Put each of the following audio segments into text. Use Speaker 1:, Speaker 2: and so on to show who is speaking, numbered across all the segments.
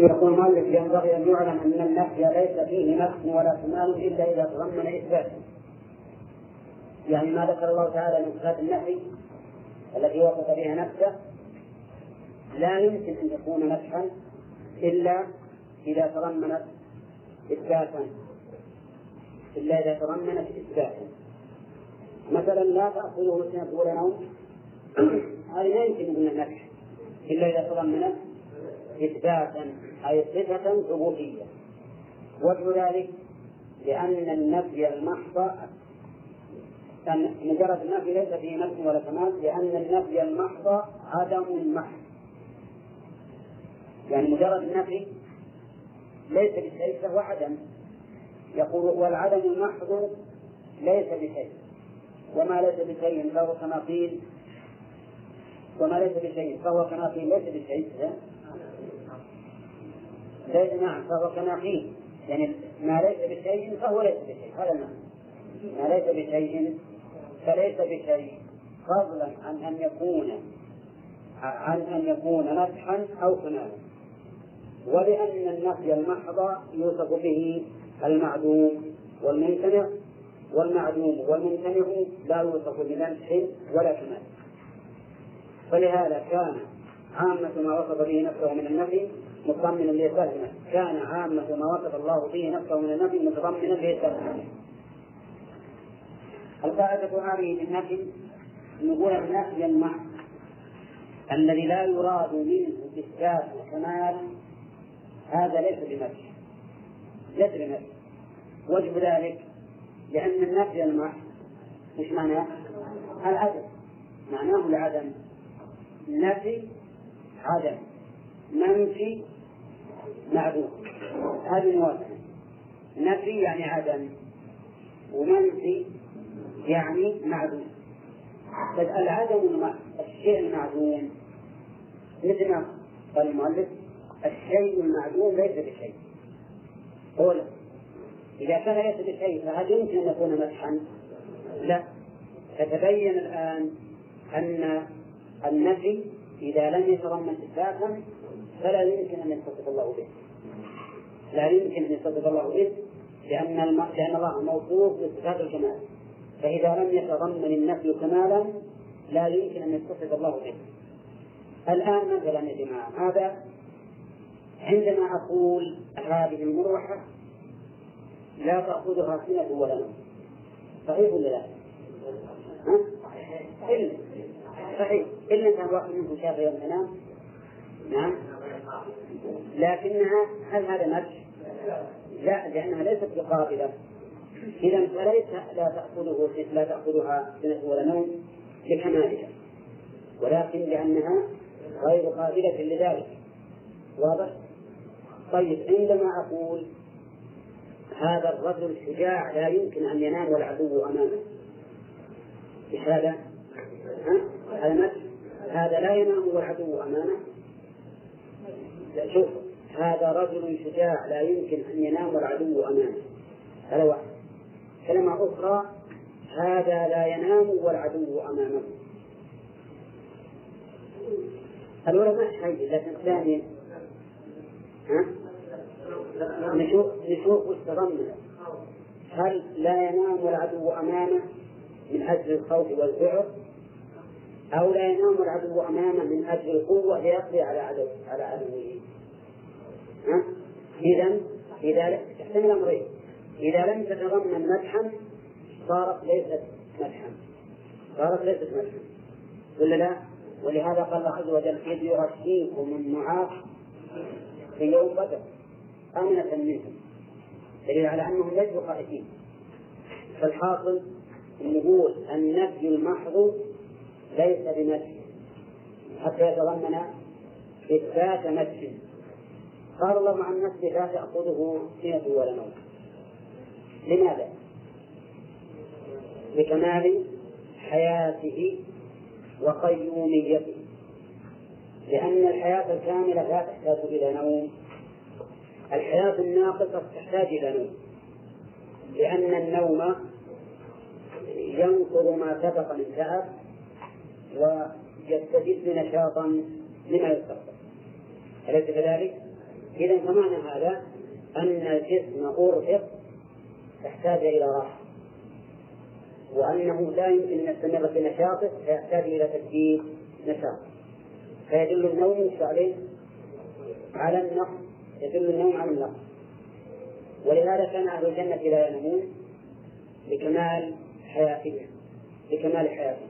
Speaker 1: يقول المؤلف ينبغي أن يعلم أن النفي ليس فيه نفس ولا كمال إلا إذا تضمن إثبات. يعني ما ذكر الله تعالى من صفات النفي التي وصف بها نفسه لا يمكن أن يكون نفحا إلا إذا تضمنت اثباتا. إلا إذا تضمنت اثباتا. مثلا لا تأخذه سنة ولا نوم. هذه لا يمكن ان نفح إلا إذا تضمنت إثباتا. أي صفة ثبوتية وجه ذلك لأن النفي المحض مجرد النفي ليس فيه نفي ولا كمال لأن النفي المحض عدم المحض. يعني مجرد النفي ليس بشيء فهو عدم. يقول والعدم المحض ليس بشيء وما ليس بشيء فهو كما قيل وما ليس بشيء فهو كما قيل ليس بشيء. ليس نعم فهو قيل يعني ما ليس بشيء فهو ليس بشيء هذا المعنى. ما ليس بشيء فليس بشيء. فضلا عن أن يكون عن أن يكون نفحا أو كمالا ولأن النفي المحض يوصف به المعدوم والممتنع والمعدوم والممتنع لا يوصف بنفح ولا كمال فلهذا كان عامة ما وصف به نفسه من النفي متضمنا لإثبات كان عامة ما وصف الله به نفسه من النفي متضمنا لإثبات القاعدة هذه في النفي نقول النفي المحض الذي لا يراد منه إثبات الكمال هذا ليس بنفي. ليس بنفي. وجه ذلك لأن النفي المحض مش معناه؟ العدم. معناه العدم. نفي عدم. منفي معدوم هذه موازنة نفي يعني عدم. ومنفي يعني معدوم فالعدم الشيء المعدوم. مثل ما قال المؤلف الشيء المعدوم ليس بشيء. قول إذا كان ليس بشيء فهل يمكن أن يكون مدحا؟ لا. فتبين الآن أن النفي إذا لم يتضمن إثباتا فلا يمكن أن يتصف الله به. لا يمكن أن يتصف الله به لأن لأن الله موصوف بصفات الكمال. فإذا لم يتضمن النفي كمالا لا يمكن أن يتصف الله به. الآن مثلا يا جماعة هذا عندما أقول هذه المروحة لا تأخذها سنة ولا نوم. صحيح ولا لا؟ ها؟ إلا صحيح. إلا كان واحد منكم شاف يوم نعم. لكنها هل هذا مدح؟ لا لأنها ليست بقابلة. إذا فليس لا تأخذه لا تأخذها سنة ولا نوم لكمالها. ولكن لأنها غير قابلة لذلك. واضح؟ طيب عندما أقول هذا الرجل الشجاع لا يمكن أن ينام والعدو أمامه. إيش هذا؟ هذا هذا لا ينام والعدو أمامه. شوف هذا رجل شجاع لا يمكن أن ينام والعدو أمامه. هذا واحد. كلمة أخرى هذا لا ينام والعدو أمامه. الأولى ما شيء لكن الثانية ها؟ نشوف نشوف وش هل لا ينام والعدو أمامه من أجل الخوف والذعر أو لا ينام العدو أمامه من أجل القوة ليقضي على عدو على عدوه إذا إذا تحتمل أمرين. إذا لم تتضمن مدحا صارت ليست مدحا صارت ليست مدحا ولا لا؟ ولهذا قال الله عز وجل إذ يغشيكم النعاس في يوم بدر. أمنة منكم. دليل على أنهم ليسوا خائفين فالحاصل نقول النفي المحض ليس بنفي حتى يتضمن إثبات نفي قال الله عن نفسه لا تأخذه سنة ولا نوم. لماذا؟ لكمال حياته وقيوميته. لأن الحياة الكاملة لا تحتاج إلى نوم. الحياة الناقصة تحتاج إلى نوم. لأن النوم ينقض ما سبق من تعب ويستجد نشاطا لما يستقبل أليس كذلك؟ إذا فمعنى هذا أن الجسم أرهق يحتاج إلى راحة. وأنه لا يمكن أن يستمر في نشاطه فيحتاج إلى تجديد نشاط. فيدل النوم عليه؟ على النقص. يدل النوم على النقص. ولهذا كان أهل الجنة لا ينامون لكمال حياتهم. لكمال حياتهم.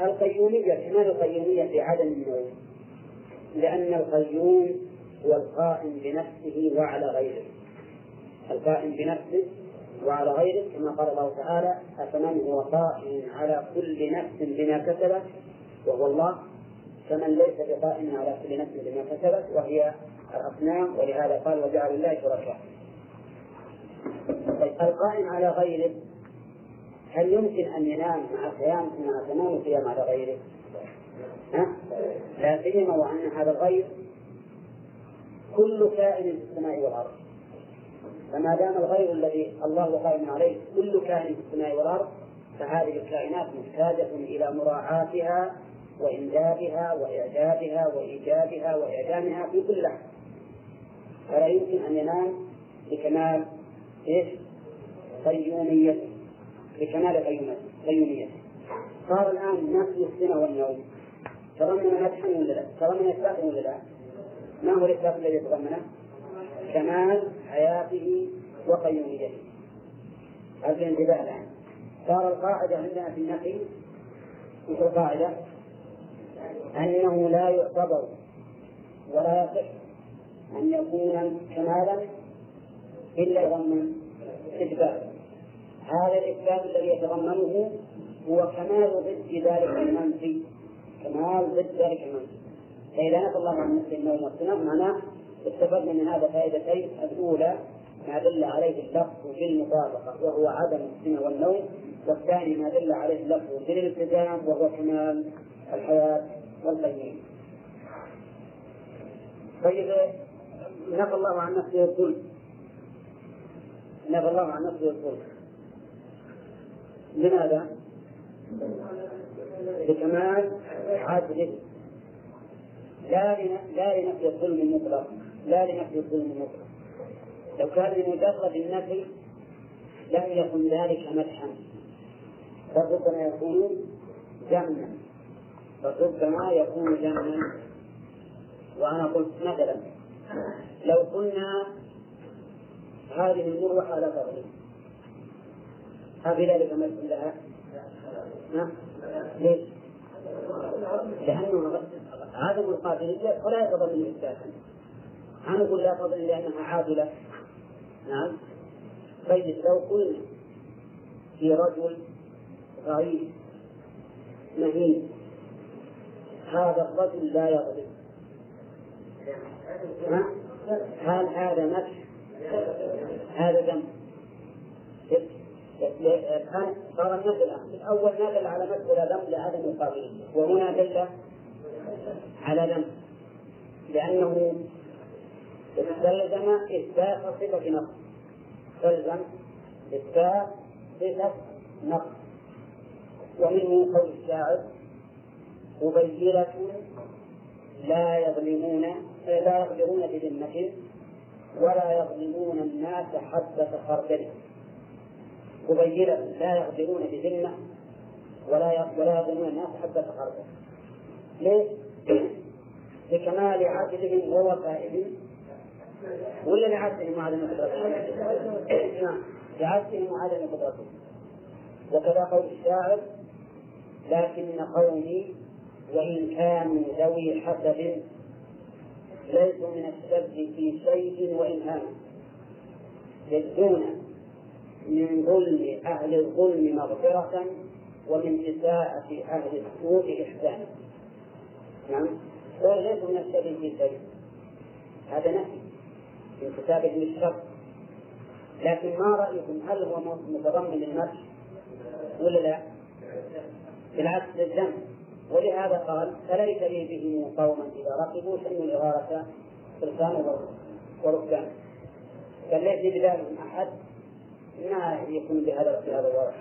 Speaker 1: القيومية كمال القيومية في عدم النوم لأن القيوم هو القائم بنفسه وعلى غيره. القائم بنفسه وعلى غيره كما قال الله تعالى أفمن هو قائم على كل نفس بما كسبت وهو الله. فمن ليس بقائم على كل نفس بما كسبت وهي الأصنام. ولهذا قال وجعل الله شركاء. طيب القائم على غيره هل يمكن أن ينام مع القيام مع تمام القيام على غيره؟ ها؟ لا سيما وأن هذا الغير كل كائن في السماء والأرض فما دام الغير الذي الله قائم عليه كل كائن في السماء والأرض فهذه الكائنات محتاجة إلى مراعاتها وإنجابها وإعجابها وإيجابها وإعدامها في كل لحظة فلا يمكن أن ينام بكمال إيش؟ قيوميته بكمال قيوميته صار الآن نفي السنة والنوم تضمن مدحا ولا لا؟ تضمن إثباتا ولا لا؟ ما هو الإثبات الذي يتضمنه؟ كمال حياته وقيوميته هذا الانتباه الآن صار القاعدة عندنا في النفي وش القاعدة؟ أنه لا يعتبر ولا يصح أن يكون كمالا إلا يضمن إثبات هذا الإثبات الذي يتضمنه هو كمال ضد ذلك المنفي. كمال ضد ذلك المنفي. فإذا نفى الله عن نفس النوم والسنة. معناه استفدنا من هذا فائدتين الأولى ما دل عليه اللفظ بالمطابقة وهو عدم السنة والنوم. والثاني ما دل عليه اللفظ بالالتزام وهو كمال الحياة والقيوم طيب نفى الله عن نفسه الظلم نفى الله عن نفسه الظلم لماذا؟ لكمال عدله لا لا لنفي الظلم المطلق. لا لنفي الظلم المطلق. لو كان لمجرد النفي لم يكن ذلك مدحا. فربما يكون جمعا فربما يكون جمعا وأنا قلت مثلا لو قلنا هذه المروحة لا تغلب أفي ذلك مثل لها؟ ليش؟ لأنه عدم القابلية ولا يتضمن إثباتا أنا نقول لا تضمن لأنها عادلة. نعم. طيب لو قلنا في رجل ضعيف مهين هذا الرجل لا يغلب هل هذا مدح هذا ذنب الآن صار النفي الآن الأول نزل على مدح ولا ذنب لعدم القابلية وهنا دل على ذنب لأنه استلزم إثبات صفة نقص استلزم إثبات صفة نقص ومنه قول الشاعر مبينة لا يظلمون لا يغدرون بذمة ولا يظلمون الناس حتى خردل. مبينة لا يغدرون بذمة ولا ولا يظلمون الناس حتى خردل ليش؟ لكمال عدلهم ووفائهم. ولا لعدلهم وعدم قدرتهم؟ نعم. لعدلهم وعدم قدرتهم وكذا قول الشاعر لكن قومي وإن كانوا ذوي حسب ليسوا من السب في شيء وإن هانوا يجدون من ظلم أهل الظلم مغفرة ومن إساءة أهل السوء إحسانا نعم. وليسوا من السب في شيء هذا نفي من كتابهم الشر لكن ما رأيكم؟ هل هو متضمن للمدح ولا لا؟ بالعكس للذنب ولهذا قال فليس لي بهم قوما إذا ركبوا شنوا الإغارة فرسان وركبان. فليس لي بذلك أحد. ما يكون بهذا بهذا الوضع.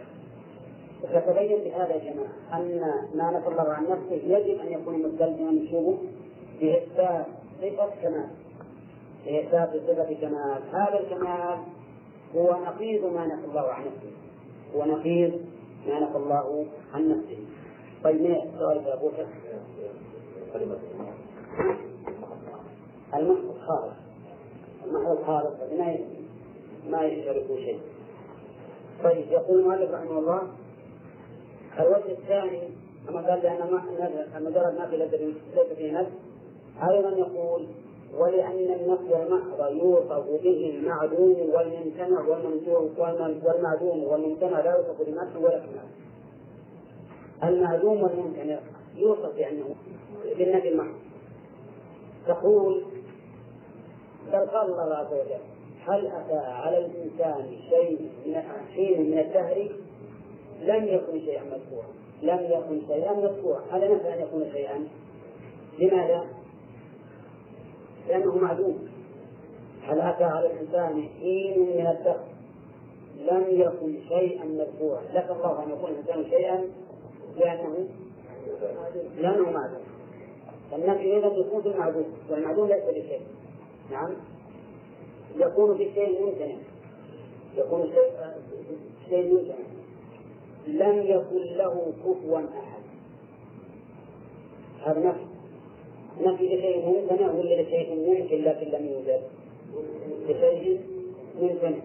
Speaker 1: فتبين بهذا يا جماعة أن ما نفى الله عن نفسه يجب أن يكون مستلزما شوفوا بإثبات صفة كمال لإثبات صفة كمال هذا الكمال هو نقيض ما نفى الله عن نفسه. هو نقيض ما نفى الله عن نفسه. طيب ما السؤال يا أبو المحض الخالص. المحض الخالص ما ما شيء. طيب يقول المؤلف رحمه الله الوجه الثاني كما قال لأن مجرد ما في ليس فيه نفس أيضا يقول ولأن النفي المحض يوصف به المعدوم والممتنع والمعدوم والممتنع لا يوصف بمدح ولا كمال المعدوم والممتنع يوصف بأنه بالنفي المحض. تقول بل قال الله عز وجل هل أتى على الإنسان شيء من حين من الدهر؟ لم يكن شيئا مذكورا. لم يكن شيئا مذكورا. هذا نفى أن يكون شيئا. لماذا؟ لأنه معدوم. هل أتى على الإنسان حين من الدهر؟ لم يكن شيئا مذكورا. لك الله أن يكون الإنسان شيئا لأنه لأنه معدوم. فالنفي إذا يكون في المعدوم والمعدوم ليس بشيء. نعم. يكون في شيء ممتنع يكون شيء شيء ممتنع لم يكن له كفوا أحد. هذا نفي. نفي لشيء ممتنع ولا لشيء ممكن لكن لم يوجد. لشيء ممتنع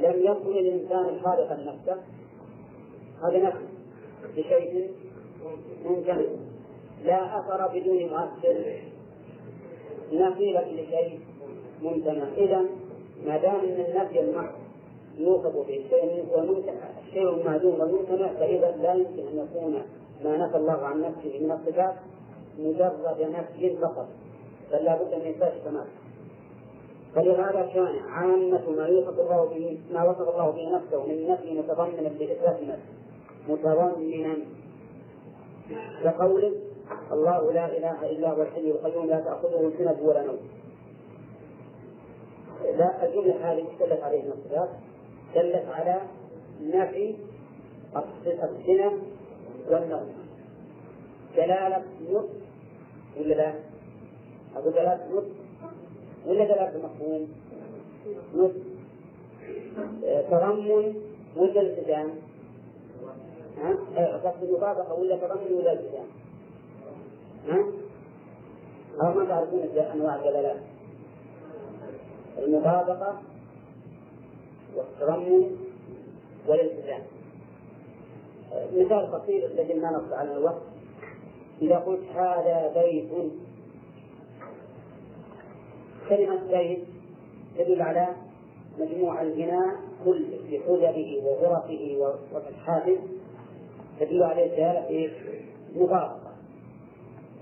Speaker 1: لم يكن الإنسان خالقا نفسه. هذا نفي. لشيء ممتنع لا أثر بدون مؤثر نفي لشيء ممتنع إذا ما دام أن النفي المحض يوصف به شيء شيء معدوم وممتنع فإذا لا يمكن أن يكون ما نفى الله عن نفسه من الصفات مجرد نفي فقط بل لا بد من إثبات كمال فلهذا كان عامة ما يوصف الله به ما وصف الله به نفسه من نفي متضمنا لإثبات نفسه متضمنا كقوله الله لا إله إلا هو الحي القيوم لا تأخذه سنة ولا نوم. لا الجملة هذه دلت عليه الصفات دلت على نفي السنة والنوم دلالة نطق ولا لا؟ أقول دلالة نطق ولا دلالة مفهوم؟ نطق تضمن ولا التزام؟ ها؟ قصد المطابقة ولا تضمن ولا التزام؟ ها؟ أو ما تعرفون أنواع الدلالات؟ المطابقة والتضمن والالتزام. مثال بسيط الذي ما نص على الوقت. إذا قلت هذا بيت كلمة بيت تدل على مجموع البناء كله بحجبه وغرفه وفتحاته تدل عليه دلالة مطابقة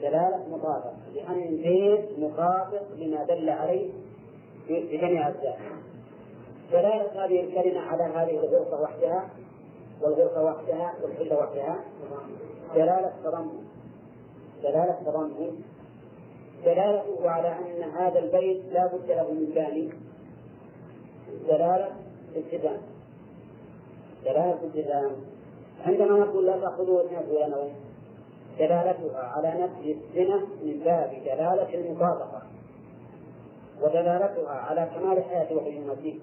Speaker 1: دلالة مطابقة لأن البيت مطابق لما دل عليه بجميع أجزائه دلالة هذه الكلمة على هذه الغرفة وحدها والغرفة وحدها والحلة وحدها. دلالة تضمن. دلالة تضمن. دلالته على أن هذا البيت لا بد له من باني دلالة التزام. دلالة التزام. عندما نقول لا تأخذوا اثنين ولا نوم دلالتها على نفي السنة من باب دلالة المطابقة. ودلالتها على كمال حياته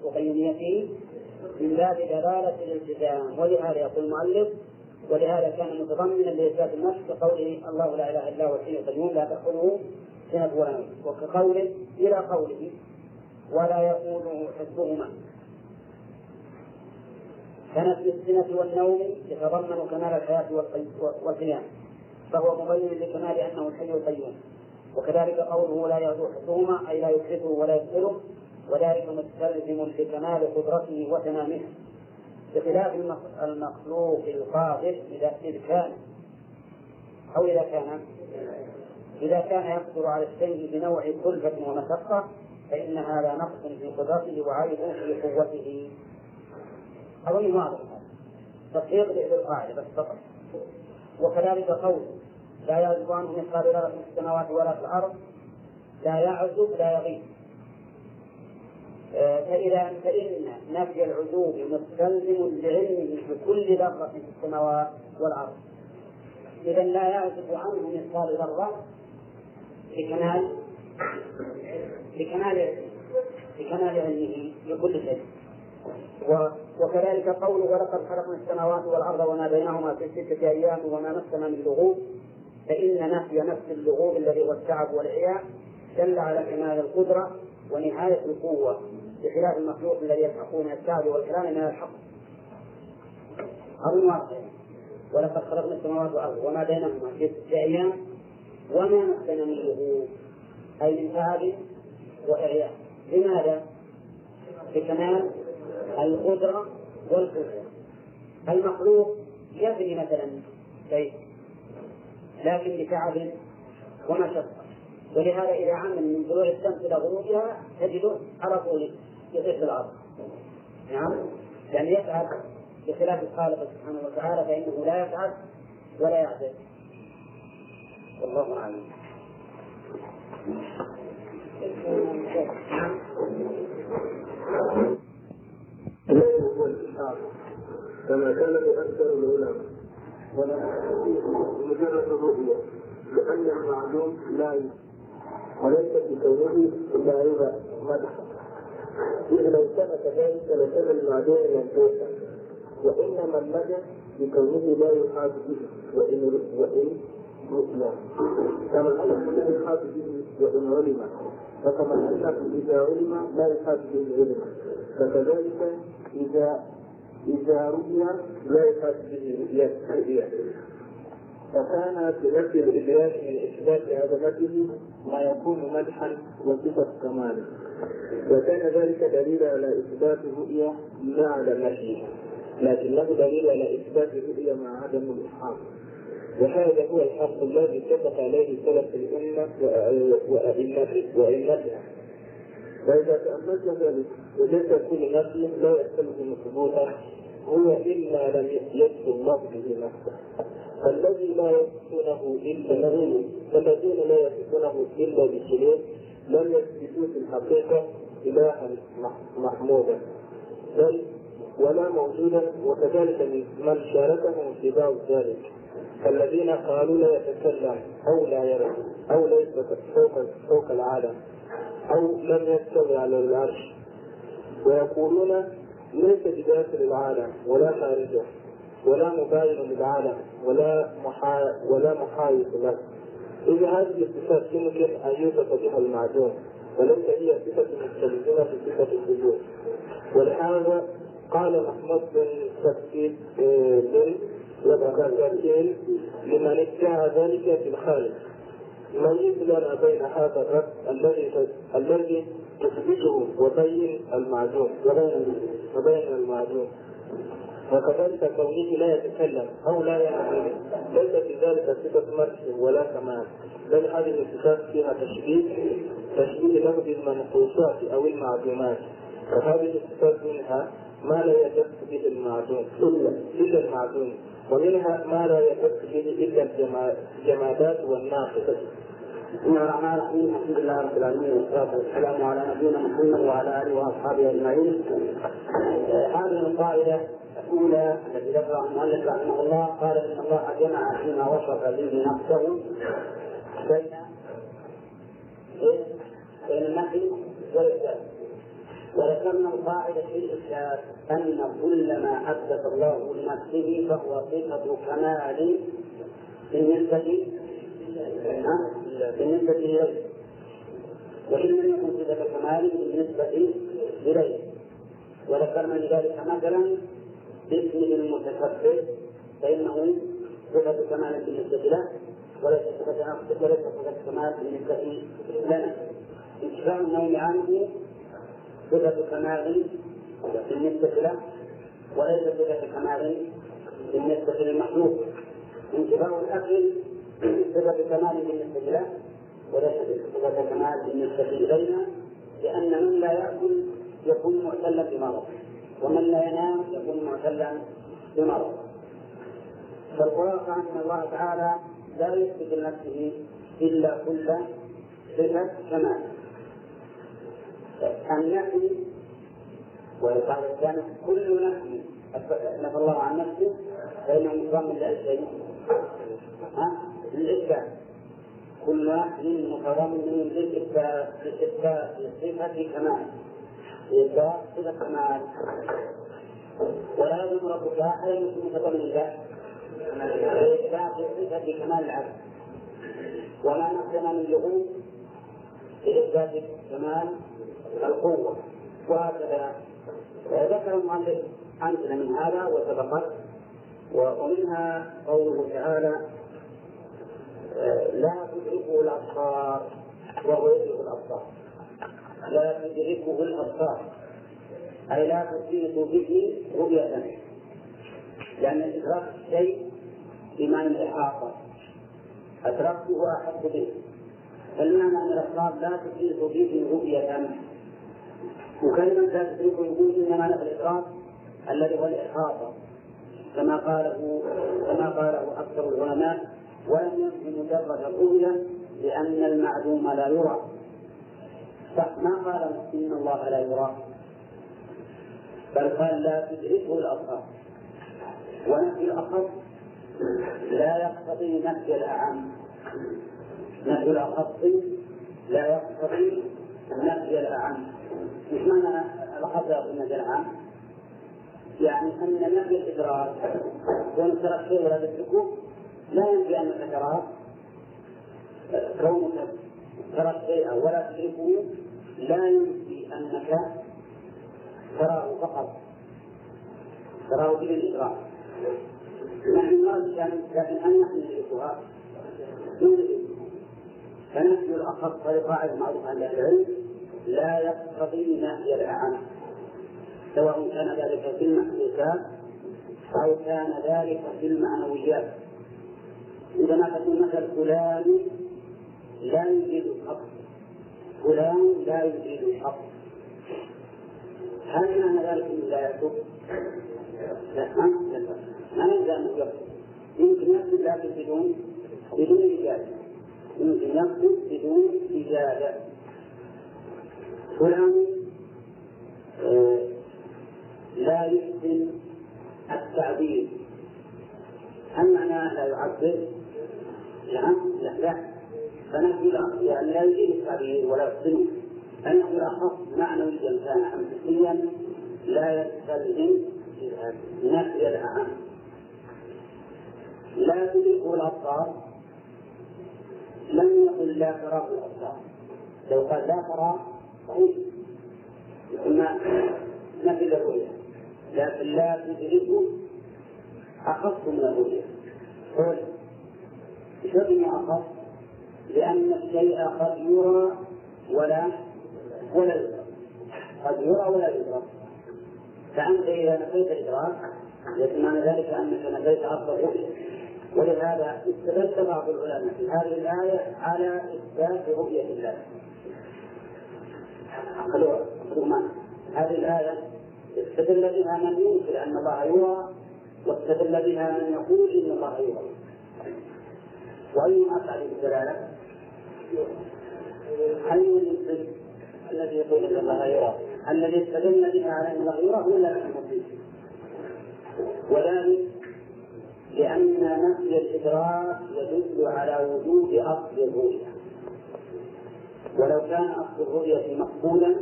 Speaker 1: وقيوميته من باب دلالة الالتزام. ولهذا يقول المؤلف ولهذا كان متضمنا لإثبات النفس كقوله الله لا إله إلا هو الحي القيوم لا تأخذه سنة ولا نوم وكقوله إلى قوله ولا يقوله حسبهما فنفي السنة والنوم يتضمن كمال الحياة والقيام فهو مبين لكمال أنه الحي القيوم. وكذلك قوله لا يغدو حكومة أي لا يفسده ولا يبطله وذلك مستلزم لكمال قدرته وتمامه بخلاف المخلوق القادر إذا إذ كان أو إذا كان إذا كان يقدر على الشيء بنوع كلفة ومشقة فإن هذا نقص في قدرته وعيب في قوته. أظن واضح. تطبيق للقاعدة بس فقط. وكذلك قوله لا يعزب عنه مثقال ذرة في السماوات ولا في الأرض. لا يعزب لا يغيب. آه، فإذا فإن نفي العزوب مستلزم لعلمه بكل ذرة في السماوات والأرض. إذا لا يعزب عنه مثقال ذرة لكمال بكمال بكمال علمه بكل شيء. وكذلك قوله ولقد خلقنا السماوات والأرض وما بينهما في ستة أيام وما مسنا من لغوب. فإن نفي نفس اللغوب الذي هو التعب والعياء دل على كمال القدرة ونهاية القوة بخلاف المخلوق الذي يلحقون التعب والكلام من الحق. أظن واضح ولقد خلقنا السماوات والأرض وما بينهما في ستة أيام وما مسنا من لغوب. أي من تعب وإعياء. لماذا؟ بكمال القدرة والقدرة المخلوق يبني مثلا بيت لكن بتعب ومشقة. ولهذا إذا عمل من طلوع الشمس إلى غروبها تجده على طول يطير في الأرض. نعم؟ يعني يتعب بخلاف الخالق سبحانه وتعالى فإنه لا يتعب ولا يعجز والله أعلم.
Speaker 2: كما كان أكثر العلماء. ولا مجرد الرؤية لأن المعلوم لا وليس بكونه إلا رضا مدحا إذ لو ثبت ذلك لكان المعلوم منفوسا وإنما المدح بكونه لا يحاط به وإن وإن رؤيا كما أنه لا يحاط به وإن علم وكما أنه إذا علم لا يحاط به العلم فكذلك إذا إذا رؤي لا يحاط به رؤيا فكان بنفي الإدراك من إثبات عظمته ما يكون مدحا وصفة كماله وكان ذلك دليلا على إثبات الرؤيا لا على نفيه لكنه دليل على إثبات الرؤيا مع عدم الإحاطة وهذا هو الحق الذي اتفق عليه سلف الأمة وأئمتها. وإذا تأملت ذلك وجدت كل نفي لا يستلزم ثبوتا هو إلا لم يثبت الله به نفسه فالذي لا يثبتونه إلا فالذين لا يثبتونه إلا بشيء لم يثبتوا في الحقيقة إلها محمودا. بل ولا موجودا وكذلك من شاركهم اتباع ذلك. الذين قالوا لا يتكلم أو لا يرى أو ليس فوق فوق العالم أو لم يستوي على العرش ويقولون ليس بداخل العالم ولا خارجه ولا مباين للعالم ولا محا ولا محايد له. إذا هذه الصفات يمكن أن يوصف بها المعدوم وليس هي صفة مستلزمة في صفة الوجود. ولهذا قال محمود بن سكين بن وبكر لمن ادعى ذلك في الخارج ميز لنا بين هذا الرد الذي الذي تثبته وبين المعدوم وبين وبين المعدوم وكذلك كونه لا يتكلم أو لا يعمل ليس في ذلك صفة مدح ولا كمال بل هذه الصفات فيها تشبيه تشبيه لفظ المنقوصات أو المعدومات. وهذه الصفات منها ما لا يدق به المعدوم الا المعدوم ومنها ما لا يدق به إلا الجمادات والناقصه
Speaker 1: بسم الله الرحمن الرحيم الحمد لله رب العالمين والصلاة والسلام على نبينا محمد وعلى آله وأصحابه أجمعين. هذه القاعدة الأولى التي ذكرها المؤلف رحمه الله قال إن الله جمع فيما وصف به نفسه بين بين النفي والاثبات وذكرنا القاعدة في الإثبات أن كل ما أثبت الله لنفسه فهو صفة كمال بالنسبة بالنسبة إليه وإن لم يكن صفة كمال بالنسبة إليه وذكرنا لذلك مثلا باسمه المتكبر فإنه صفة كمال بالنسبة له وليس صفة وليس صفة كمال بالنسبة لنا. انتفاع النوم عنه صفة كمال بالنسبة له وليس صفة كمال بالنسبة للمخلوق. انتفاع الأكل صفة كمال بالنسبة له وليس صفة كمال بالنسبة إلينا لأن من لا يأكل يكون معتلا بمرض ومن لا ينام يكون معتلا بمرض فالخلاصة أن الله تعالى لا يثبت لنفسه إلا كل صفة كمال. النفي والقاعدة الثانية كل نفي نفى الله عن نفسه فإنه لأي شيء ها؟ للإثبات. كل واحد متضمن لإثبات صفة كمال. لإثبات صفة كمال. ولا يلزم ربك أحدا يكون متضمن له لإثبات صفة كمال العبد. وما نقصنا من لغوب لإثبات كمال القوة. وهكذا. ذكر المؤلف أمثلة من هذا وسبقت. ومنها قوله تعالى لا تدركه الأبصار وهو يدرك الأبصار. لا تدركه الأبصار. أي لا تحيط به رؤية. لأن الإدراك شيء بمعنى الإحاطة. أدركته وأحط به. فالمعنى أن الأبصار لا تحيط به رؤية. وكلمة لا تدركه يقول إنما نفى الإدراك الذي هو الإحاطة. كما قاله كما قاله أكثر العلماء ولم يكن مجرد الرؤية لأن المعلوم لا يرى. صح ما قال إن الله لا يرى؟ بل قال لا تدركه الأبصار. ونفي الأخص. لا يقتضي نفي الأعم. نفي الأخص لا يقتضي نفي الأعم. مش معنى الأخص يقتضي نفي الأعم؟ يعني أن نفي الإدراك. ترى الشيء ولا تدركه لا ينفي أنك تراه كونك ترى الشيء ولا تدركه. لا ينفي أنك تراه فقط. تراه بالإدراك نحن نرى لكن هل نحن ندركها؟ فنفي الأخص قاعدة معروفة عند العلم لا يقتضي نفي الأعم سواء كان ذلك في المحسوسات أو كان ذلك في المعنويات. عندما تقول مثل فلان لا يجيد الحق. فلان لا يجيد الحق. هل معنى ذلك لا يكتب؟ لا ما يلزم انه يمكن يكتب لكن بدون بدون إجازة. يمكن يكتب بدون إجازة. فلان آه لا يحسن التعبير. هل معناه لا يعبر؟ نعم لا لا. فنحن يعني لا يجيد التعبير ولا يحسنه أنه الأخص معنويا كان أم حسيا لا يستلزم نفي الأعم لا تدركه الأبصار لم يقل لا تراه الأبصار لو قال لا ترى صحيح. ما نفي الرؤية. لكن لا تدركه أخص من الرؤية. قول شبه أخص لأن الشيء قد يرى ولا ولا يدرك. قد يرى ولا يدرك. فأنت إذا نفيت الإدراك لكن معنى ذلك أنك نفيت أصل الرؤية. ولهذا استدل بعض العلماء في هذه الآية على إثبات رؤية الله. هذه الآية استدل بها من ينكر أن الله يرى واستدل بها من يقول إن الله يرى. وأي أفعل الدلالة؟ أي المسلم الذي يقول إن الله يرى؟ الذي استدل بها على أن الله يرى ولا المسلم وذلك لأن نفي الإدراك يدل على وجود أصل الرؤية. ولو كان أصل الرؤية مقبولا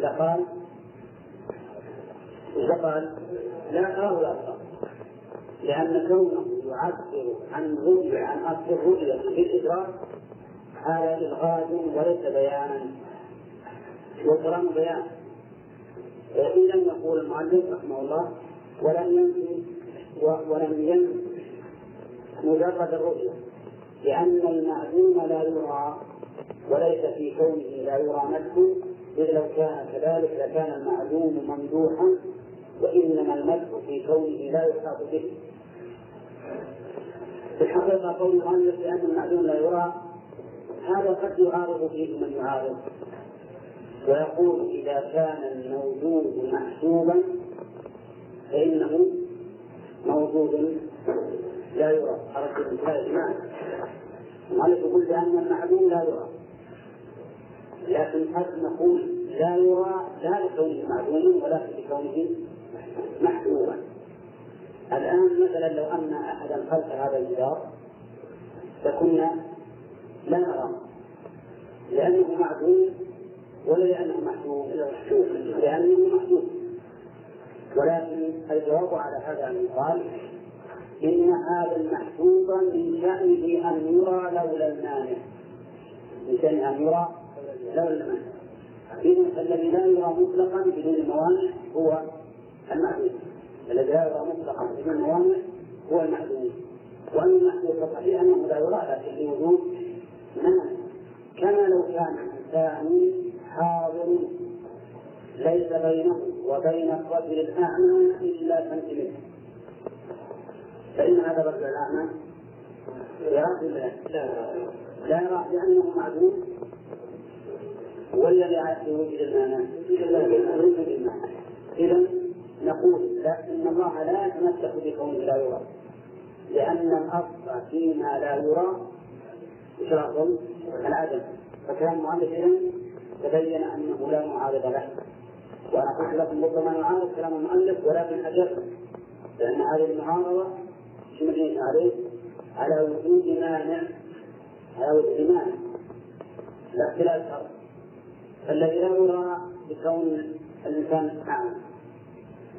Speaker 1: لقال لقال لا أرى لأن كونه يعبر عن رؤية عن أصل الرؤية بالإدراك هذا إلغاز وليس بيانا. والكلام بيان. وإن لم يقول المؤلف رحمه الله ولم ينفي ولم ينفي مجرد الرؤية لأن المعلوم لا يرى وليس في كونه لا يرى نفسه إذ لو كان كذلك لكان المعلوم ممدوحا وإنما المدح في كونه لا يحاط به. الحقيقة قول المؤلف لأن المعلوم لا يرى هذا قد يعارض فيه من يعارض. ويقول إذا كان الموجود محسوبا فإنه موجود لا يرى. حركة الإنسان إجماعا المؤلف يقول لأن المعلوم لا يرى. لكن قد نقول لا يرى لا لكونه معلوما ولكن لكونه محسوبا. الآن مثلا لو أن أحدا خلف هذا الجدار لكنا لا نرى لأنه معدوم ولا لأنه محدود لأنه محدود ولكن الجواب على هذا أن يقال إن هذا المحدود من شأنه أن يرى لولا المانع. من شأنه أن يرى لولا المانع. إذا الذي لا يرى مطلقا بدون موانع هو المعدود الذي لا يرى مطلقا بدون موانع هو المعدود وأن المحدود صحيح أنه لا يرى لكن لوجود مانع كما لو كان إنسان حاضر ليس بينه وبين الرجل الأعمى إلا سنتيمتر فإن هذا الرجل الأعمى يرى لا؟ يرى لأنه معدوم ولا لوجود المانع؟ لوجود المانع إذا نقول لا إن الله لا يتمسك بكونه لا يرى. لأن الأصل فيما لا يرى شرط العدم. فكلام المؤلف إذا تبين أنه لا معارض له. وأنا قلت لكم ربما نعارض كلام المؤلف ولكن أجل لأن هذه المعارضة شو عليه؟ على وجود مانع. على وجود مانع. لا اختلاف. شرط فالذي لا يرى بكون الإنسان أعمى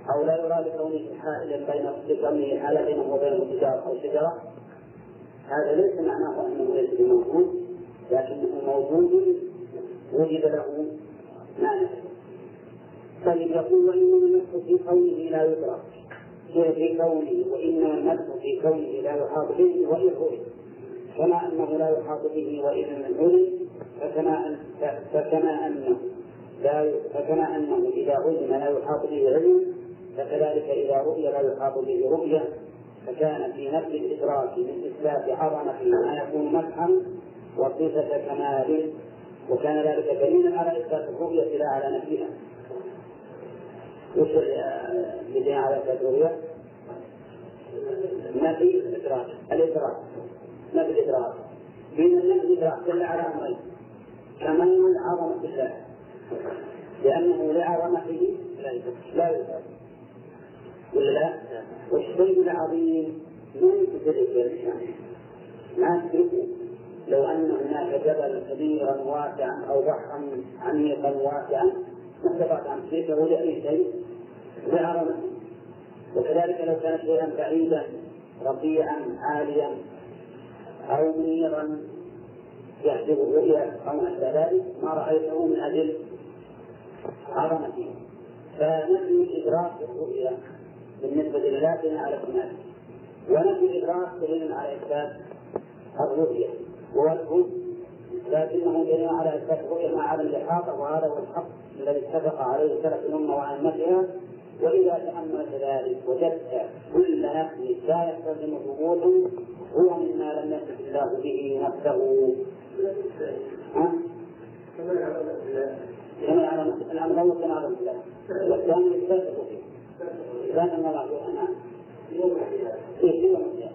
Speaker 1: أو لا يرى بكونه حائلا بين بكونه حال بينه وبين التجارة أو الشجرة. هذا ليس معناه أنه ليس بموجود لكنه موجود وجد له مانع طيب يقول وإنما النفس في كونه لا يدرك في كونه؟ وإنما النفس في كونه لا يحاط به وإن هري كما أنه لا يحاط به وإن هري فكما فكما أنه لا فكما أنه إذا علم لا يحاط به علم فكذلك إذا رؤي لا يحاط به رؤية فكان في نفس الإدراك من إثبات عظمة ما يكون مسحا وصفة كمال وكان ذلك دليلا على إثبات الرؤية لا على نفيها. وش اللي على إثبات الرؤية؟ نفي الإدراك. الإدراك. نفي الإدراك. بين النفي الإدراك دل على أمرين. كمال عظمة الله. لأنه لعظمته لا يدرك. ولا لا؟ والشيء العظيم ما يدرك ما تدركه لو أن هناك جبلا كبيرا واسعا أو بحرا عميقا واسعا ما استطعت أن تدركه لأي شيء. لعظمته وكذلك لو كان شيئا بعيدا رفيعا عاليا أو منيرا يحجب الرؤيا أو ما ذلك ما رأيته من أجل عظمته فنفي إدراك الرؤيا. بالنسبة لله دليل على الكمال ونفي الإدراك دليل على إثبات الرؤية. ووجهه لكنه دليل على إثبات الرؤية مع عدم الإحاطة وهذا هو الحق الذي اتفق عليه سلف الأمة وأئمتها. وإذا تأملت ذلك وجدت كل نفس لا يستلزم ثبوته هو مما لم يصف الله به نفسه. ها؟ كما يعلم الأمر كما يعلم الله. والثاني يثبت فيه القيامة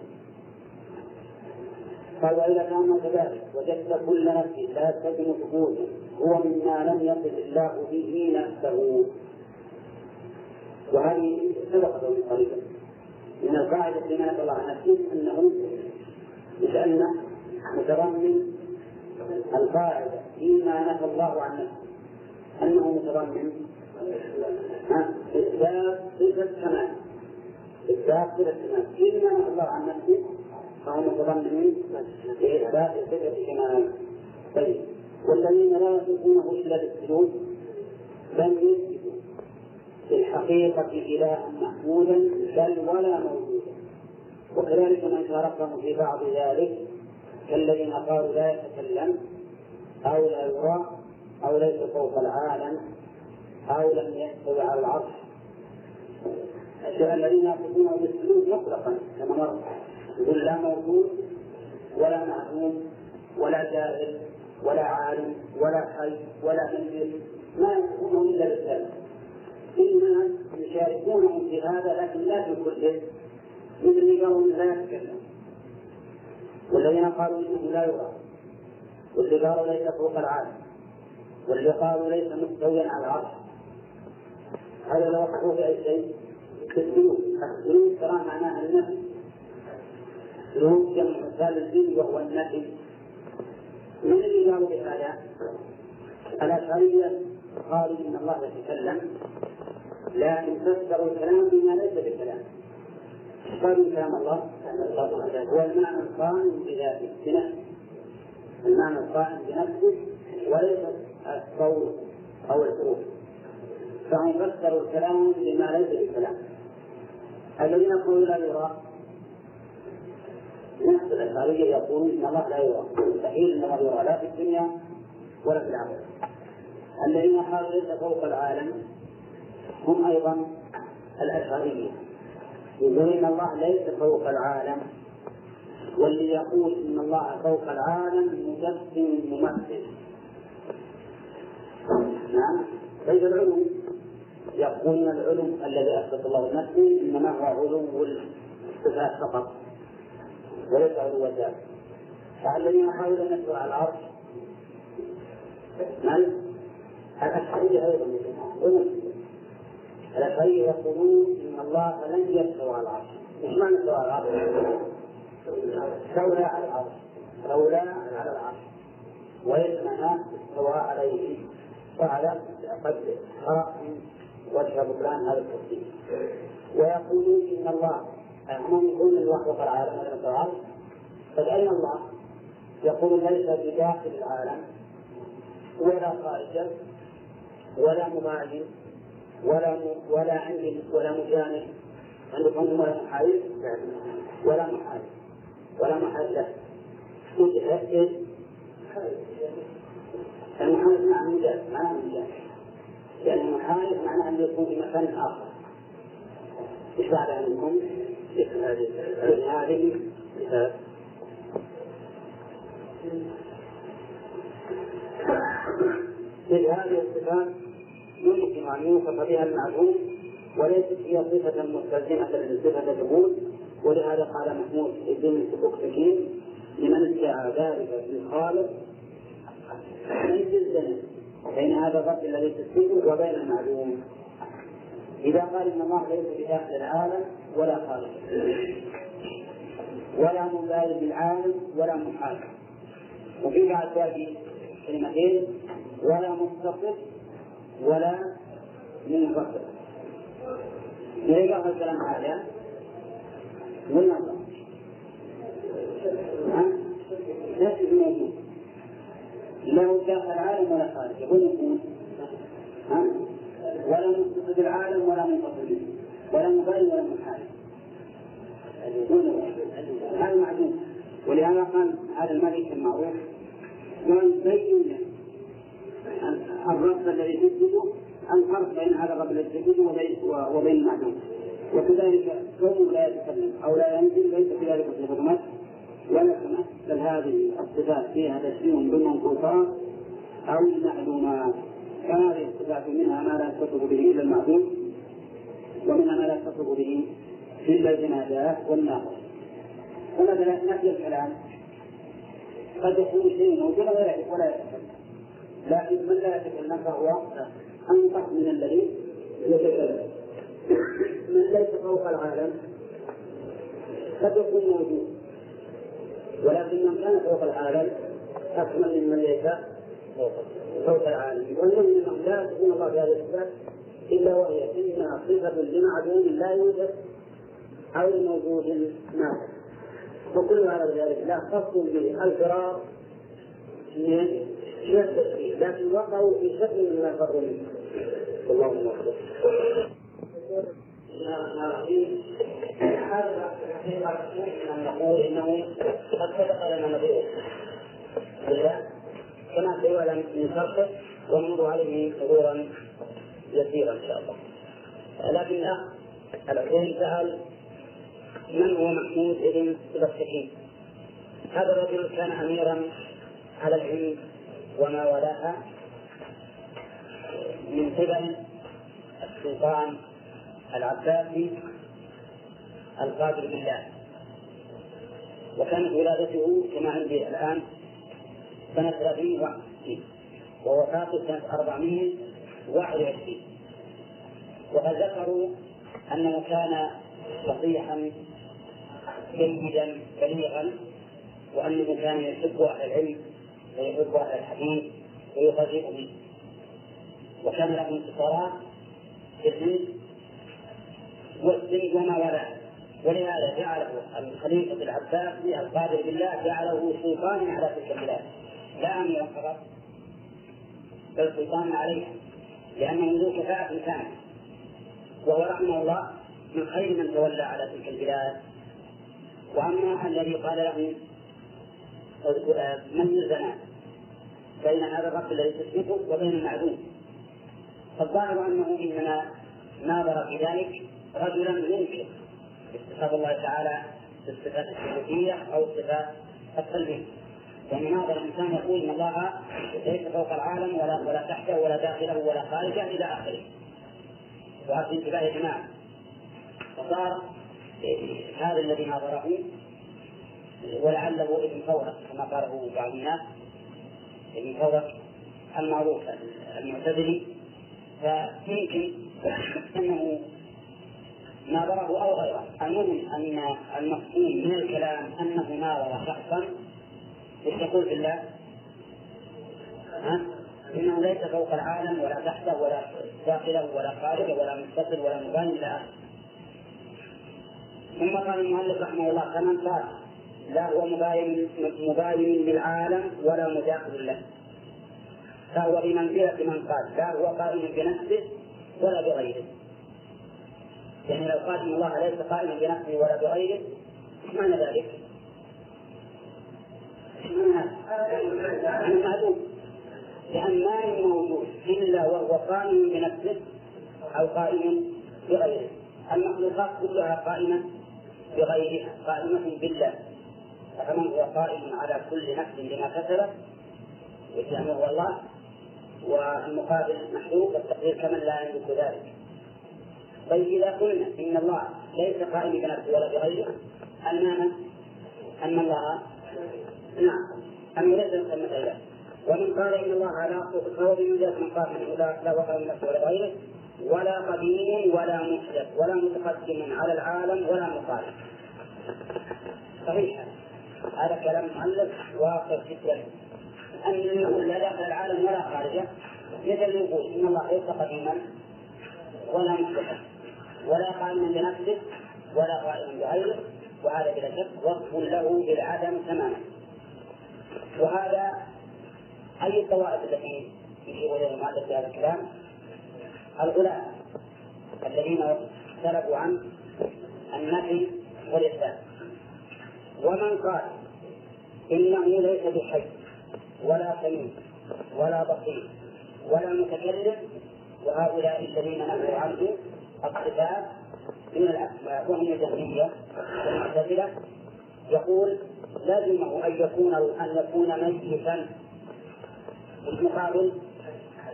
Speaker 1: قال وإذا كان كذلك وجدت كل نفس لا يستلزم ثبوتا هو مما لم يصف الله به نفسه. وهذه سبقت من قريبا من القاعدة في ما الله عن نفسه أنه لأن متضمن القاعدة فيما نفى الله عن نفسه. أنه متضمن إثبات صفة كمال إثبات صفة كمال فيما نفى الله عن نفسه. فهو متضمن لإثبات صفة كمال طيب. والذين لا يصفونه إلا بالسجود لم يثبتوا. في الحقيقة إلها محمودا بل ولا موجودا وكذلك من شاركهم في بعض ذلك كالذين قالوا لا يتكلم أو لا يرى أو ليس فوق العالم. أو لم يستوي على العرش. الذين يصفونه بالسلوك مطلقا كما مر. يقول لا موجود ولا معلوم ولا جاهل ولا عالم ولا حي ولا ميت ما يصفونه إلا بالذات إما يشاركونهم في هذا لكن لا في كله مثل قالوا لا يتكلم. والذين قالوا إنه لا يرى. واللي قالوا ليس فوق العالم. واللي قالوا ليس مستويا على العرش. هذا لو وقعوا في اي شيء. في السلوك ترى معناها النفي سلوك جمع مثال الدين وهو النفي من اللي قالوا بهذا؟ الأشعرية قالوا إن الله يتكلم. لكن فسروا الكلام بما ليس بالكلام. قالوا كلام الله. هو المعنى القائم بذاته بنفسه. المعنى القائم بنفسه وليس الصوت أو الحروف فهم فسروا الكلام بما ليس بالكلام. الذين يقولون لا يرى. نفس الأشعرية يقولون إن الله لا يرى. مستحيل أن الله يرى لا في الدنيا ولا في الآخرة. الذين قالوا ليس فوق العالم هم أيضا الأشعرية. يقولون إن الله ليس فوق العالم. واللي يقول إن الله فوق العالم مجسم ممثل. نعم ليس العلو يقولون العلو الذي أثبت الله لنفسه إنما هو علو الصفات فقط. وليس علو الذات فالذين حاولوا أن على العرش من؟ الأشعرية أيضا الأشعرية يقولون إن الله لن يستوى على العرش. إيش معنى استوى على العرش؟ استولى على العرش. استولى على العرش. وليس استوى عليه. فعل قد وجه بطلان هذا التفسير ويقولون إن الله هم يقولون الله فوق العالم ولم العرش فأين الله؟ يقول ليس بداخل العالم ولا خارجه ولا مباين ولا ولا عند ولا مجانب. عندكم ولا محايد؟ ولا محايد. ولا محل له متأكد المحايد مجاز لأن المحايد معناه أن يكون في مكان آخر. إيش بعد عندكم؟ هذه مثل هذه الصفات يمكن أن يوصف بها المعلوم وليست هي صفة مستلزمة لصفة الثبوت ولهذا قال محمود بن بكتكين لمن ادعى ذلك في الخالق ليس الزمن بين هذا الرب الذي تثبته وبين المعلوم. إذا قال إن الله ليس بداخل العالم ولا خالق. ولا مبالي بالعالم ولا محال وفي بعد باقي كلمتين ولا متصف ولا منفصل ليه قال الكلام هذا؟ ولا؟ نفس الموجود له داخل العالم ولا خارج. يقول يكون ها؟ ولا متصل بالعالم ولا منفصل به. ولا مبالي ولا محال هذا معلوم ولهذا قال هذا الملك المعروف قال بين الرب الذي تثبته الفرق بين هذا الرب الذي تثبته وبين المعلوم وكذلك كونه لا يتكلم أو لا ينزل ليس في ذلك صفه مس ولا بل هذه الصفات فيها تشبيه بالمنقوصات أو المعلومات. فهذه الصفات منها ما لا يتصف به إلا المعلوم ومنها ما لا يتصف به إلا الجنازات والناقص. ومثلا نفي الكلام. قد يكون شيء موجود ولا يتكلم لكن من لا يتكلم فهو أنقص من الذي يتكلم. من ليس فوق العالم. قد يكون موجود. ولكن من كان فوق العالم اكمل ممن ليس فوق العالم والمهم انه لا تكون الله في هذه الصفات الا وهي اما صفه لمعلوم لا يوجد أو لموجود ناقص وكل هذا ذلك لا خص بالفرار من التشريع لكن وقعوا في شكل من الفرق منه اللهم اكبر هذا الحقيقة أن نقول إنه قد سبق لنا نظيره كما سيعلم من شرحه ونمر عليه مرورا يسيرا إن شاء الله لكن الأخ الحسين سأل من هو محمود بن سبكتكين هذا الرجل كان أميرا على العلم وما ولاها من قبل السلطان العباسي القادر بالله. وكانت ولادته كما عندي الآن سنة 361 ووفاته سنة 421 وقد ذكروا أنه كان فصيحا جيدا بليغا وأنه كان يحب أهل العلم ويحب أهل الحديث ويخرج به وكان له انتصارات في الهند والسند وما والاه. ولهذا جعله الخليفة العباسي القادر بالله جعله سلطانا على تلك البلاد. لا أميرا فقط بل سلطانا عليها لأنه ذو كفاءة كاملة وهو رحمه الله من خير من تولى على تلك البلاد. وأما الذي قال له من الزمان بين هذا الرب الذي تثبته وبين المعدوم؟ فالظاهر أنه إنما ناظر في ذلك رجلا ينكر. اتصاف الله تعالى بالصفات الثبوتية أو الصفات السلبية يعني ناظر الإنسان يقول إن الله ليس فوق العالم ولا ولا تحته ولا داخله ولا خارجه إلى آخره. وهذا انتباه يا جماعة. فصار هذا الذي ناظره ولعله ابن فورك كما قاله بعض الناس. ابن فورك المعروف المعتزلي. فيمكن أنه ناظره أو غيره المهم أن المفهوم من الكلام أنه ناظر شخصا إيش يقول في الله؟ ها؟ إنه ليس فوق العالم ولا تحته ولا داخله ولا خارجه ولا متصل ولا إلى آخره. ثم قال المؤلف رحمه الله كمن قال لا هو مباين مباين للعالم ولا مداخل له فهو بمنزلة من قال لا هو قائم بنفسه ولا بغيره يعني لو قال إن الله ليس قائما بنفسه ولا بغيره إيش معنى ذلك؟ إيش معنى؟ معلوم لأن ما من موجود إلا وهو قائم بنفسه أو قائم بغيره. المخلوقات كلها قائمة بغيرها قائمة بالله. فمن هو قائم على كل نفس بما كسبت؟ هو الله والمقابل محذوف والتقدير كمن لا يملك ذلك. طيب إذا قلنا إن الله ليس قائم بنفسه ولا بغيره المعنى أن الله نعم أنه ليس مثل ذلك ومن قال إن الله لا فهو بمنزلة من قال إنه لا وقع من نفسه ولا غيره ولا قديم ولا محدث ولا متقدم على العالم ولا مخالف. صحيح. هذا كلام مؤلف واقع جدا. أن يقول لا داخل العالم ولا خارجه يدل يقول إن الله ليس قديما ولا محدثا ولا قائما بنفسه ولا قائما بغيره وهذا بلا شك وصف له بالعدم تماما. وهذا أي الطوائف التي يشير إليها المؤلف في هذا الكلام؟ الغلاة الذين سلبوا عن النفي والإثبات ومن قال إنه ليس بحي ولا سميع ولا بصير ولا متكلم وهؤلاء الذين نهوا عنه الصفات من الأسماء وهم الجهمية والمعتزلة يقول لازمه أن يكون أن يكون ميتا. المقابل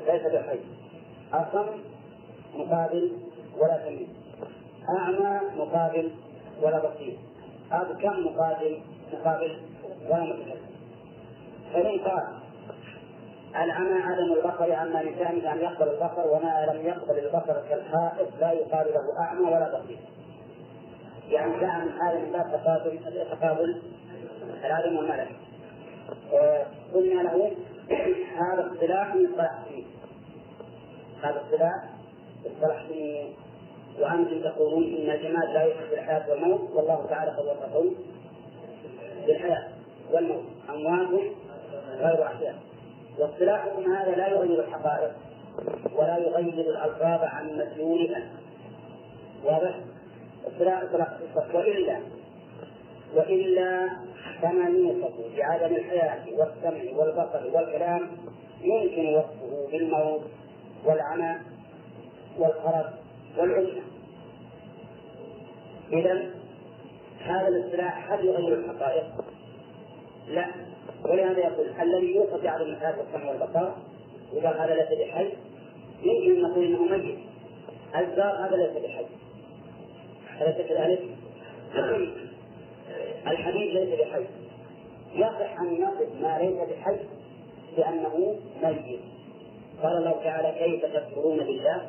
Speaker 1: ليس بحي أصم مقابل ولا سميع أعمى مقابل ولا بصير. أبكم مقابل مقابل ولا متكلم فإن قال العمى عدم البصر عما لسانه أن يقبل البصر وما لم يقبل البصر كالحائط لا يقال له أعمى ولا بصير. يعني جاء من هذا من باب تقابل تقابل العالم والملك. قلنا له هذا اصطلاح من اصطلاح هذا اصطلاح اصطلاح وأنتم تقولون إن الجماد لا يحب الحياة والموت والله تعالى قد وصفهم بالحياة والموت. أموات غير أحياء واصطلاحكم هذا لا يغير الحقائق ولا يغير الألفاظ عن مدلولها واضح؟ وإلا وإلا يوصف بعدم الحياة والسمع والبصر والكلام يمكن وصفه بالموت والعمى والخرف والعمى إذا هذا الاصطلاح هل يغير الحقائق؟ لا ولهذا يقول الذي يوصف بعدم الحياة والسمع والبصر يقال هذا ليس بحي يمكن أن نقول إنه ميت. الزار هذا ليس بحي أليس كذلك؟ الحديد ليس بحي يصح أن نصف ما ليس بحي بأنه ميت. قال الله تعالى كيف تكفرون بالله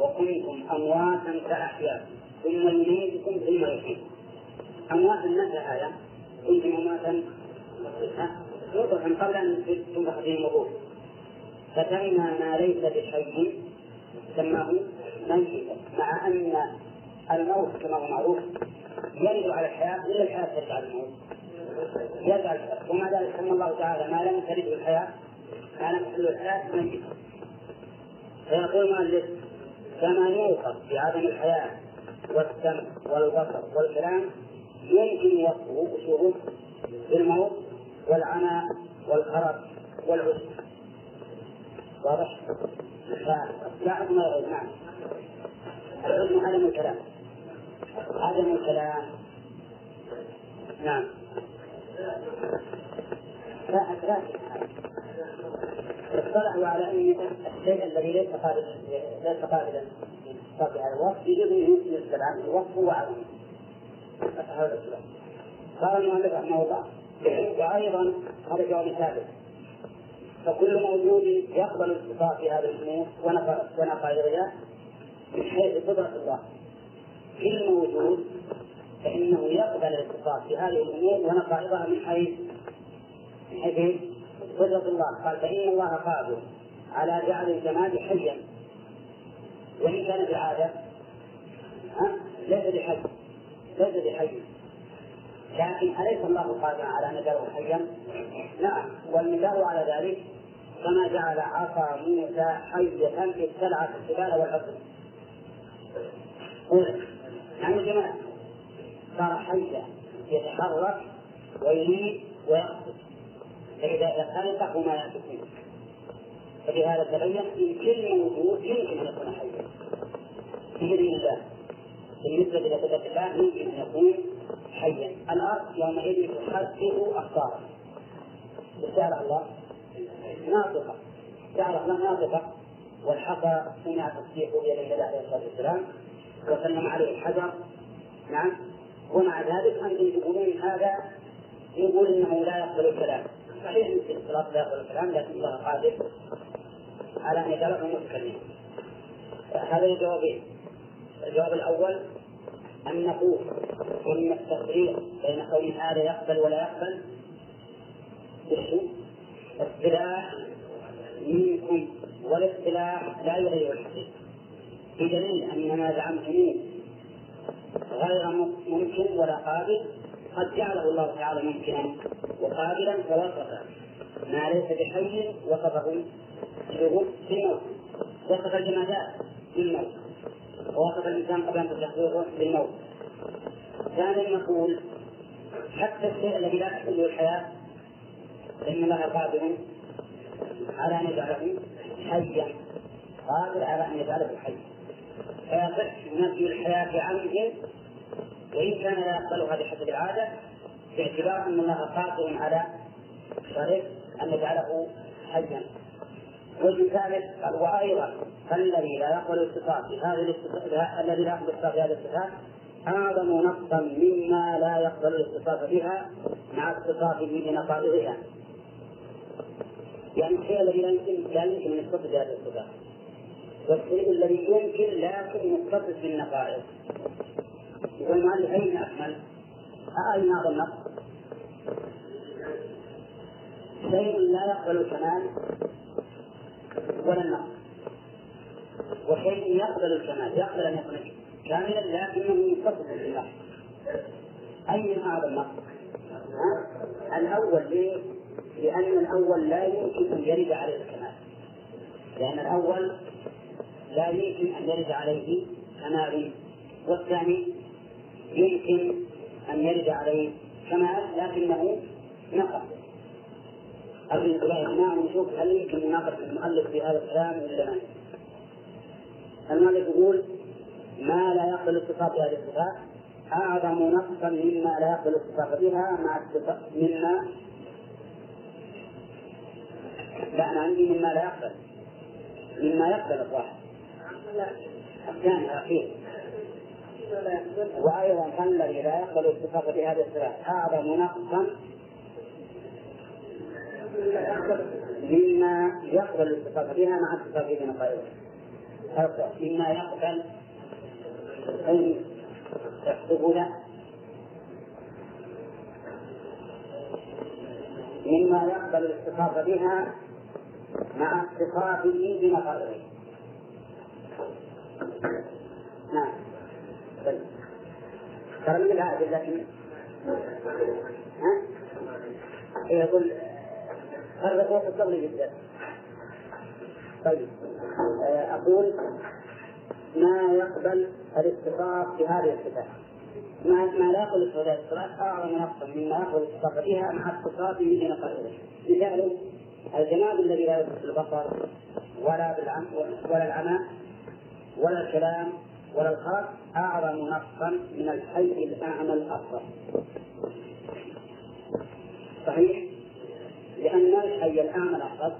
Speaker 1: وكنتم أمواتا فأحياء ثم يميتكم ثم يحييكم. أمواتا نفى هذا كنتم أمواتا يطعم قبل أن تنفخ فيه النبوة فسمى ما ليس بحي سماه ميتا مع أن الموت كما هو معروف يرد على الحياة إلا الحياة ترد على الموت. الحياة. ومع ذلك؟ سمى الله تعالى ما لم ترده الحياة ما لم تحل الحياة ميتا فيقول المؤلف كما يوصف بعدم الحياة والسمع والبصر والكلام يمكن وصفه وشوفه بالموت والعناء والخرف والعسر واضح؟ لا عدم العلم نعم. العلم عدم الكلام. عدم الكلام. نعم. لا لا اطلعوا على أن الشيء الذي ليس قابلا ليس قابلا للصرف على الوصف ان يمكن الكلام الوصف هو عدم قال المؤلف رحمه الله وأيضا هذا جواب ثالث فكل موجود يقبل الاتصاف في هذه الأمور ونقائضها من حيث قدرة الله. كل موجود فإنه يقبل الاتصاف في هذه الأمور ونقائضها من حيث من حيث قدرة الله. قال فإن الله قادر على جعل الجماد حيا. وإن كان بالعاده ليس بحي. ليس بحي. لكن أليس الله قادرا على أن يجعله حيا؟ نعم والمثال على ذلك كما جعل عصا موسى حية ابتلعت الجبال والعصر يعني جمال صار حيا يتحرك ويريد ويقصد. فإذا خلقه ما يأتي فبهذا تبين ان كل موجود يمكن أن يكون حيا. في دين الله. بالنسبة لصفه الله يمكن أن يكون حيا الأرض يومئذ تحدث اخبارها جعل الله. ناطقة. جعل الله ناطقة. والحصى سمع تصديقه بيد النبي عليه الصلاه والسلام وسلم. عليه الحجر نعم. ومع ذلك أنتم تقولون هذا يقول إنه لا يقبل الكلام. صحيح ان الصلاة لا يقبل الكلام لكن الله قادر على أن يجعله متكلما هذا الجوابين الجواب الأول أن نقول إن التفريق بين قول هذا يقبل ولا يقبل. اصطلاح منكم والاصطلاح لا يغير الحقيقة. بدليل أن ما زعمتموه غير ممكن ولا قابل قد جعله الله تعالى ممكنا وقابلا فوصف ما ليس بحي وصفه بالموت وصف الجمادات بالموت ووصف الإنسان قبل أن تستحضره بالموت ثانيا نقول حتى الشيء الذي لا تحله الحياة فإن الله قادر على أن يجعله حيا قادر على أن يجعله حيا. فيصح نفي الحياة عنه وإن كان لا يقبلها بحسب العادة باعتبار أن الله قادر على شرط أن يجعله حيا. وجه ثالث قال وأيضا الذي لا يقبل الاتصال بهذه الذي لا يقبل الاتصال بهذه الصفات اعظم نقصا مما لا يقبل الاتصاف بها مع اتصافه بنقائضها. يعني الشيء الذي لا يمكن لا يمكن أن يتصف بهذه الصفات. والشيء الذي يمكن لكن يتصف بالنقائض. يقول المؤلف أين أكمل؟ أين هذا النقص؟ شيء لا يقبل الكمال ولا النقص وشيء يقبل الكمال يقبل أن يكون كاملا لكنه يتصف بالله أي هذا النقص؟ الأول ليه؟ لأن الأول لا يمكن أن يرد عليه الكمال لأن الأول لا يمكن أن يرد عليه كمال والثاني يمكن أن يرد عليه كمال لكنه نقص أبي الإمام نشوف هل يمكن مناقشة المؤلف في هذا الكلام ولا لا؟ المؤلف يقول ما لا يقبل الاتصاف بهذه الصفات. أعظم نقصا مما لا يقبل الاتصاف بها مع مما لا أنا عندي مما لا يقبل. مما يقبل الواحد الثاني الأخير. وأيضا الذي لا يقبل الاتصاف بهذه الصفات. أعظم نقصا مما يقبل الاتصاف بها مع اتصافه بنقائضها مما يقبل أن يحسب له. مما يقبل الاتصاف بها مع اتصافه بمقرره نعم. ترى من لكن ها؟ يقول هو الصبر جدا. طيب. أقول ما يقبل الاتصاف بهذه الصفات ما ما لا يقبل الصفات أعظم نقصا مما يقبل الاتصاف بها مع اتصافه بنقائصه مثال الجماد الذي لا يدرك البصر ولا بالعم ولا العمى ولا الكلام ولا الخلق أعظم نقصا من الحي الأعمى الأصغر صحيح؟ لأن الحي الأعمى الأصغر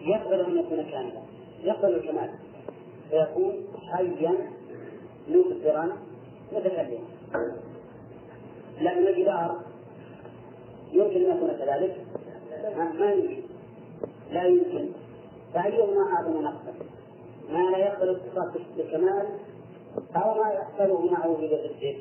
Speaker 1: يقبل أن يكون كاملا. يقبل الكمال فيكون حيا مبصرا متكلما لكن الجدار يمكن أن يكون كذلك. ما يمكن؟ لا يمكن. فأيهما أعظم نقصا؟ ما لا يقبل اتصاف بالكمال أو ما يقبله معه بضده